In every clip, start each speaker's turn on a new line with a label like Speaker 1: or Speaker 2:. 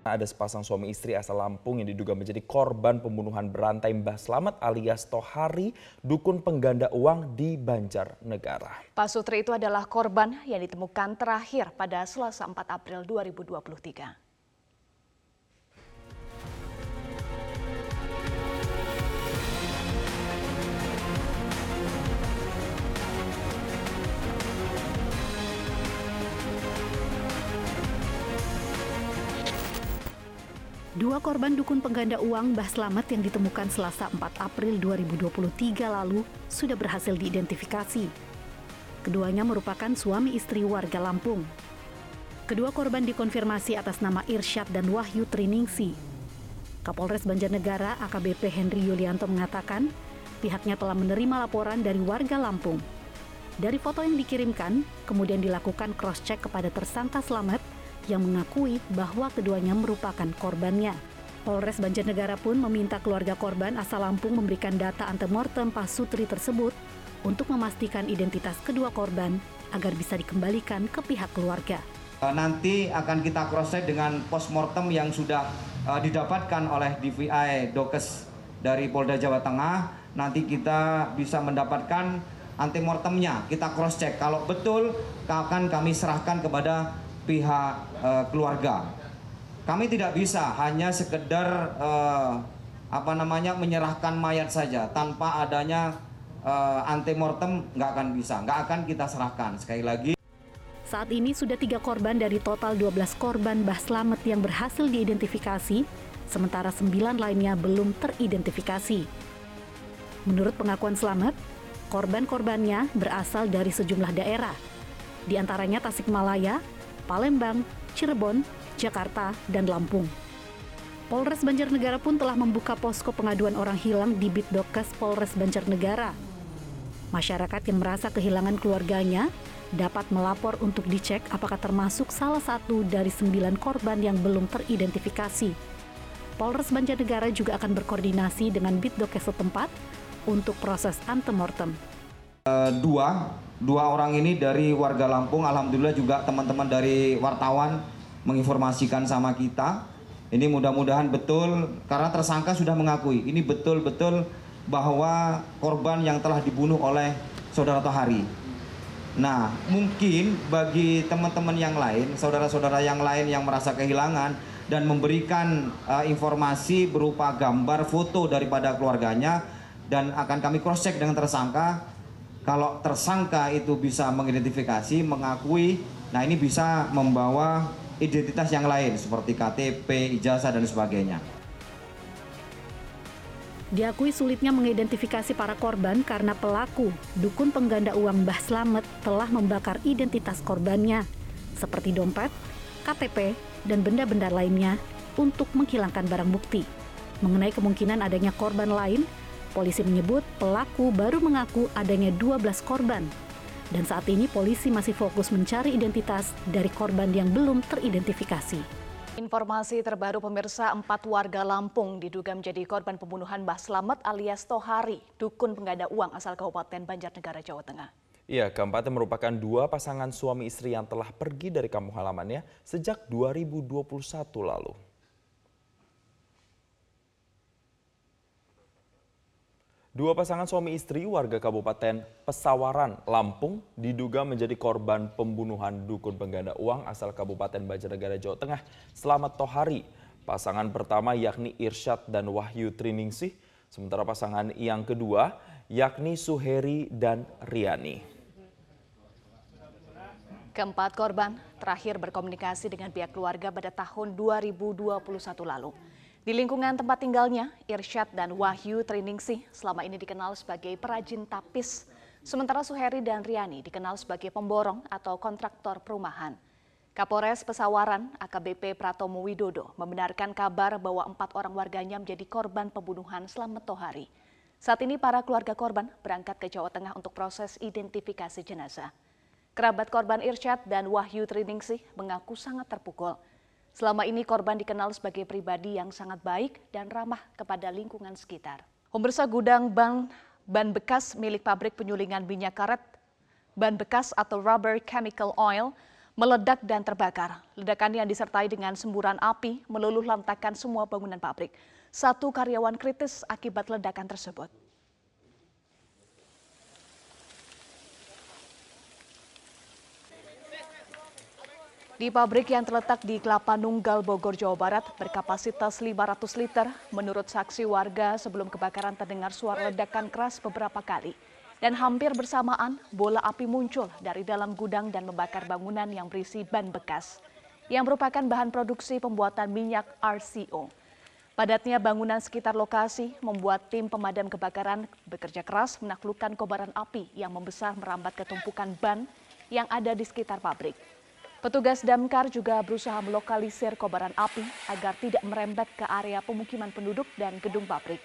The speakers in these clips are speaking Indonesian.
Speaker 1: Ada sepasang suami istri asal Lampung yang diduga menjadi korban pembunuhan berantai Mbah Slamet alias Tohari, dukun pengganda uang di Banjarnegara.
Speaker 2: Pak Sutri itu adalah korban yang ditemukan terakhir pada Selasa 4 April 2023.
Speaker 3: Dua korban dukun pengganda uang Mbah Slamet yang ditemukan Selasa 4 April 2023 lalu sudah berhasil diidentifikasi. Keduanya merupakan suami istri warga Lampung. Kedua korban dikonfirmasi atas nama Irsyad dan Wahyu Triningsi. Kapolres Banjarnegara AKBP Henry Yulianto mengatakan pihaknya telah menerima laporan dari warga Lampung. Dari foto yang dikirimkan, kemudian dilakukan cross-check kepada tersangka Slamet yang mengakui bahwa keduanya merupakan korbannya. Polres Banjarnegara pun meminta keluarga korban asal Lampung memberikan data antemortem Sutri tersebut untuk memastikan identitas kedua korban agar bisa dikembalikan ke pihak keluarga.
Speaker 4: Eh, nanti akan kita cross-check dengan postmortem yang sudah uh, didapatkan oleh DVI Dokes dari Polda Jawa Tengah. Nanti kita bisa mendapatkan antemortemnya. Kita cross-check. Kalau betul akan kami serahkan kepada pihak uh, keluarga. Kami tidak bisa hanya sekedar uh, apa namanya menyerahkan mayat saja tanpa adanya uh, antemortem nggak akan bisa, nggak akan kita serahkan. Sekali lagi.
Speaker 3: Saat ini sudah tiga korban dari total 12 korban Mbah Slamet yang berhasil diidentifikasi, sementara sembilan lainnya belum teridentifikasi. Menurut pengakuan Slamet, korban-korbannya berasal dari sejumlah daerah, di antaranya Tasikmalaya, Palembang, Cirebon, Jakarta, dan Lampung. Polres Banjarnegara pun telah membuka posko pengaduan orang hilang di Bitdokes Polres Banjarnegara. Masyarakat yang merasa kehilangan keluarganya dapat melapor untuk dicek apakah termasuk salah satu dari sembilan korban yang belum teridentifikasi. Polres Banjarnegara juga akan berkoordinasi dengan Bitdokes setempat untuk proses antemortem.
Speaker 4: Uh, dua dua orang ini dari warga Lampung alhamdulillah juga teman-teman dari wartawan menginformasikan sama kita. Ini mudah-mudahan betul karena tersangka sudah mengakui. Ini betul-betul bahwa korban yang telah dibunuh oleh saudara Tohari. Nah mungkin bagi teman-teman yang lain saudara-saudara yang lain yang merasa kehilangan dan memberikan uh, informasi berupa gambar foto daripada keluarganya dan akan kami cross check dengan tersangka kalau tersangka itu bisa mengidentifikasi, mengakui, nah ini bisa membawa identitas yang lain seperti KTP, ijazah dan sebagainya.
Speaker 3: Diakui sulitnya mengidentifikasi para korban karena pelaku, dukun pengganda uang Mbah Slamet telah membakar identitas korbannya, seperti dompet, KTP, dan benda-benda lainnya untuk menghilangkan barang bukti. Mengenai kemungkinan adanya korban lain, Polisi menyebut pelaku baru mengaku adanya 12 korban. Dan saat ini polisi masih fokus mencari identitas dari korban yang belum teridentifikasi.
Speaker 2: Informasi terbaru pemirsa, empat warga Lampung diduga menjadi korban pembunuhan Mbah Slamet alias Tohari, dukun pengganda uang asal Kabupaten Banjarnegara, Jawa Tengah.
Speaker 1: Iya, keempatnya merupakan dua pasangan suami istri yang telah pergi dari kampung halamannya sejak 2021 lalu. Dua pasangan suami istri warga Kabupaten Pesawaran, Lampung diduga menjadi korban pembunuhan dukun pengganda uang asal Kabupaten Banjarnegara, Jawa Tengah selamat Tohari. Pasangan pertama yakni Irsyad dan Wahyu Triningsih, sementara pasangan yang kedua yakni Suheri dan Riani.
Speaker 2: Keempat korban terakhir berkomunikasi dengan pihak keluarga pada tahun 2021 lalu. Di lingkungan tempat tinggalnya, Irsyad dan Wahyu Triningsih selama ini dikenal sebagai perajin tapis, sementara Suheri dan Riani dikenal sebagai pemborong atau kontraktor perumahan. Kapolres Pesawaran AKBP Pratomo Widodo membenarkan kabar bahwa empat orang warganya menjadi korban pembunuhan Slamet Tohari. Saat ini para keluarga korban berangkat ke Jawa Tengah untuk proses identifikasi jenazah. Kerabat korban Irsyad dan Wahyu Triningsih mengaku sangat terpukul Selama ini korban dikenal sebagai pribadi yang sangat baik dan ramah kepada lingkungan sekitar. Pemirsa gudang ban, ban bekas milik pabrik penyulingan minyak karet, ban bekas atau rubber chemical oil, meledak dan terbakar. Ledakan yang disertai dengan semburan api meluluh lantakan semua bangunan pabrik. Satu karyawan kritis akibat ledakan tersebut. Di pabrik yang terletak di Kelapa Nunggal, Bogor, Jawa Barat berkapasitas 500 liter, menurut saksi warga sebelum kebakaran terdengar suara ledakan keras beberapa kali. Dan hampir bersamaan bola api muncul dari dalam gudang dan membakar bangunan yang berisi ban bekas yang merupakan bahan produksi pembuatan minyak RCO. Padatnya bangunan sekitar lokasi membuat tim pemadam kebakaran bekerja keras menaklukkan kobaran api yang membesar merambat ke tumpukan ban yang ada di sekitar pabrik. Petugas damkar juga berusaha melokalisir kobaran api agar tidak merembet ke area pemukiman penduduk dan gedung pabrik.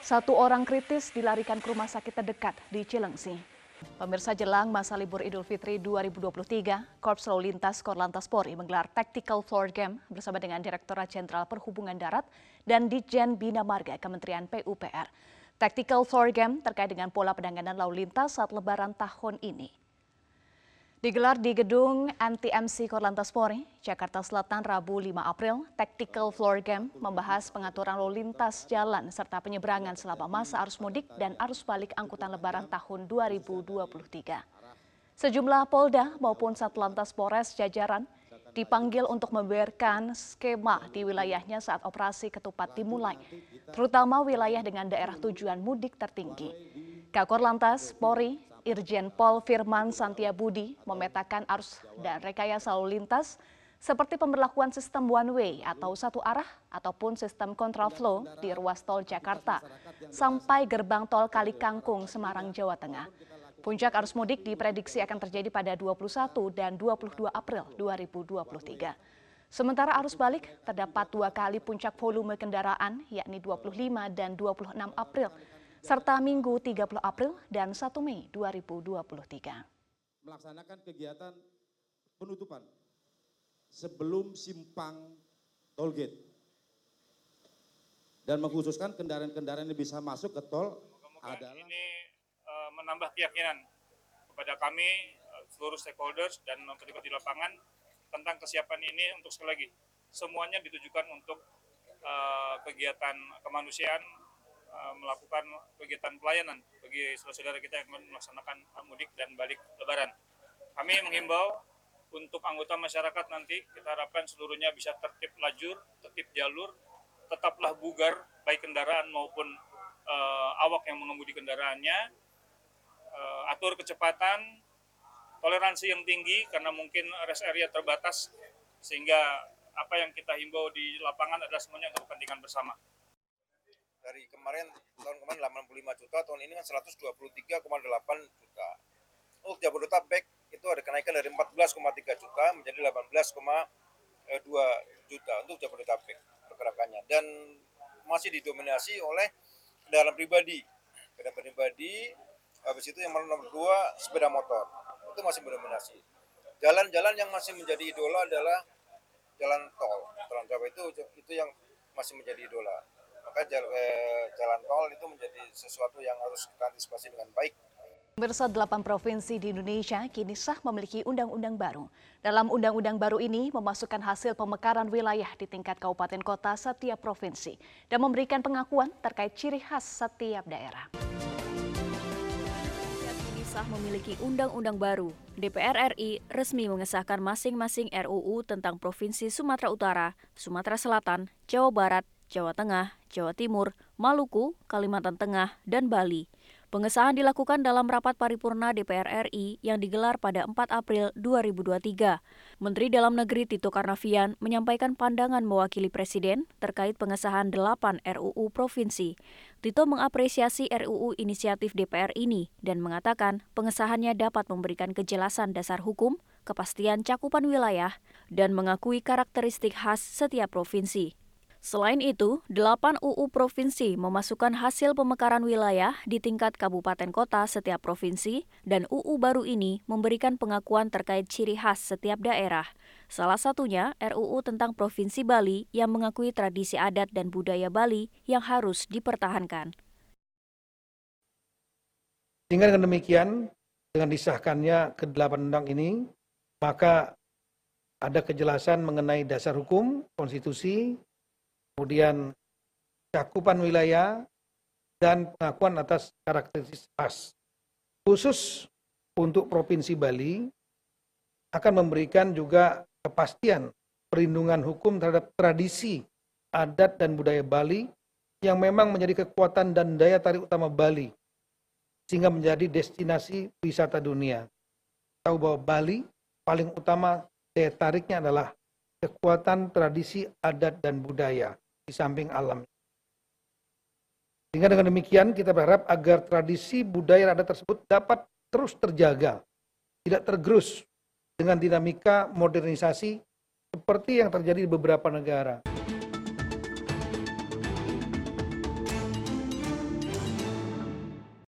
Speaker 2: Satu orang kritis dilarikan ke rumah sakit terdekat di Cilengsi. Pemirsa jelang masa libur Idul Fitri 2023, Korps Lalu Lintas Korlantas Polri menggelar Tactical Floor Game bersama dengan Direktorat Jenderal Perhubungan Darat dan Ditjen Bina Marga Kementerian PUPR. Tactical Floor Game terkait dengan pola penanganan lalu lintas saat lebaran tahun ini. Digelar di gedung NTMC Korlantas Polri, Jakarta Selatan Rabu 5 April, Tactical Floor Game membahas pengaturan lalu lintas jalan serta penyeberangan selama masa arus mudik dan arus balik angkutan lebaran tahun 2023. Sejumlah Polda maupun Satlantas Polres jajaran dipanggil untuk membiarkan skema di wilayahnya saat operasi ketupat dimulai, terutama wilayah dengan daerah tujuan mudik tertinggi. Kakor Lantas, Polri, Irjen Pol Firman Santiabudi memetakan arus dan rekayasa lalu lintas seperti pemberlakuan sistem one way atau satu arah ataupun sistem kontraflow di ruas tol Jakarta sampai gerbang tol Kali Kangkung Semarang Jawa Tengah. Puncak arus mudik diprediksi akan terjadi pada 21 dan 22 April 2023. Sementara arus balik terdapat dua kali puncak volume kendaraan yakni 25 dan 26 April serta Minggu 30 April dan 1 Mei 2023.
Speaker 5: Melaksanakan kegiatan penutupan sebelum simpang tol gate dan mengkhususkan kendaraan-kendaraan yang bisa masuk ke tol adalah
Speaker 6: ini uh, menambah keyakinan kepada kami uh, seluruh stakeholders dan petugas di lapangan tentang kesiapan ini untuk sekali lagi semuanya ditujukan untuk uh, kegiatan kemanusiaan Eh, melakukan kegiatan pelayanan bagi saudara-saudara kita yang melaksanakan mudik dan balik lebaran. Kami menghimbau untuk anggota masyarakat nanti kita harapkan seluruhnya bisa tertib lajur, tertib jalur, tetaplah bugar baik kendaraan maupun uh, awak yang mengemudi kendaraannya, uh, atur kecepatan, toleransi yang tinggi karena mungkin rest area terbatas sehingga apa yang kita himbau di lapangan adalah semuanya untuk kepentingan bersama
Speaker 7: dari kemarin tahun kemarin 85 juta tahun ini kan 123,8 juta. Untuk Jabodetabek itu ada kenaikan dari 14,3 juta menjadi 18,2 juta untuk Jabodetabek pergerakannya. Dan masih didominasi oleh kendaraan pribadi. Kendaraan pribadi habis itu yang nomor dua sepeda motor. Itu masih mendominasi. Jalan-jalan yang masih menjadi idola adalah jalan tol. Jalan Jawa itu itu yang masih menjadi idola maka jalan, eh, jalan tol itu menjadi sesuatu yang harus kita antisipasi dengan baik.
Speaker 2: Pemirsa delapan provinsi di Indonesia kini sah memiliki undang-undang baru. Dalam undang-undang baru ini memasukkan hasil pemekaran wilayah di tingkat kabupaten kota setiap provinsi dan memberikan pengakuan terkait ciri khas setiap daerah.
Speaker 8: Kini sah memiliki undang-undang baru. DPR RI resmi mengesahkan masing-masing RUU tentang Provinsi Sumatera Utara, Sumatera Selatan, Jawa Barat, Jawa Tengah, Jawa Timur, Maluku, Kalimantan Tengah, dan Bali. Pengesahan dilakukan dalam rapat paripurna DPR RI yang digelar pada 4 April 2023. Menteri Dalam Negeri Tito Karnavian menyampaikan pandangan mewakili Presiden terkait pengesahan 8 RUU Provinsi. Tito mengapresiasi RUU inisiatif DPR ini dan mengatakan pengesahannya dapat memberikan kejelasan dasar hukum, kepastian cakupan wilayah, dan mengakui karakteristik khas setiap provinsi. Selain itu, delapan UU provinsi memasukkan hasil pemekaran wilayah di tingkat kabupaten kota setiap provinsi dan UU baru ini memberikan pengakuan terkait ciri khas setiap daerah. Salah satunya RUU tentang Provinsi Bali yang mengakui tradisi adat dan budaya Bali yang harus dipertahankan.
Speaker 9: Sehingga dengan demikian, dengan disahkannya ke delapan undang ini, maka ada kejelasan mengenai dasar hukum, konstitusi, kemudian cakupan wilayah, dan pengakuan atas karakteristik khas. Khusus untuk Provinsi Bali akan memberikan juga kepastian perlindungan hukum terhadap tradisi, adat, dan budaya Bali yang memang menjadi kekuatan dan daya tarik utama Bali sehingga menjadi destinasi wisata dunia. Tahu bahwa Bali paling utama daya tariknya adalah kekuatan tradisi adat dan budaya di samping alam. Sehingga dengan demikian kita berharap agar tradisi budaya adat tersebut dapat terus terjaga, tidak tergerus dengan dinamika modernisasi seperti yang terjadi di beberapa negara.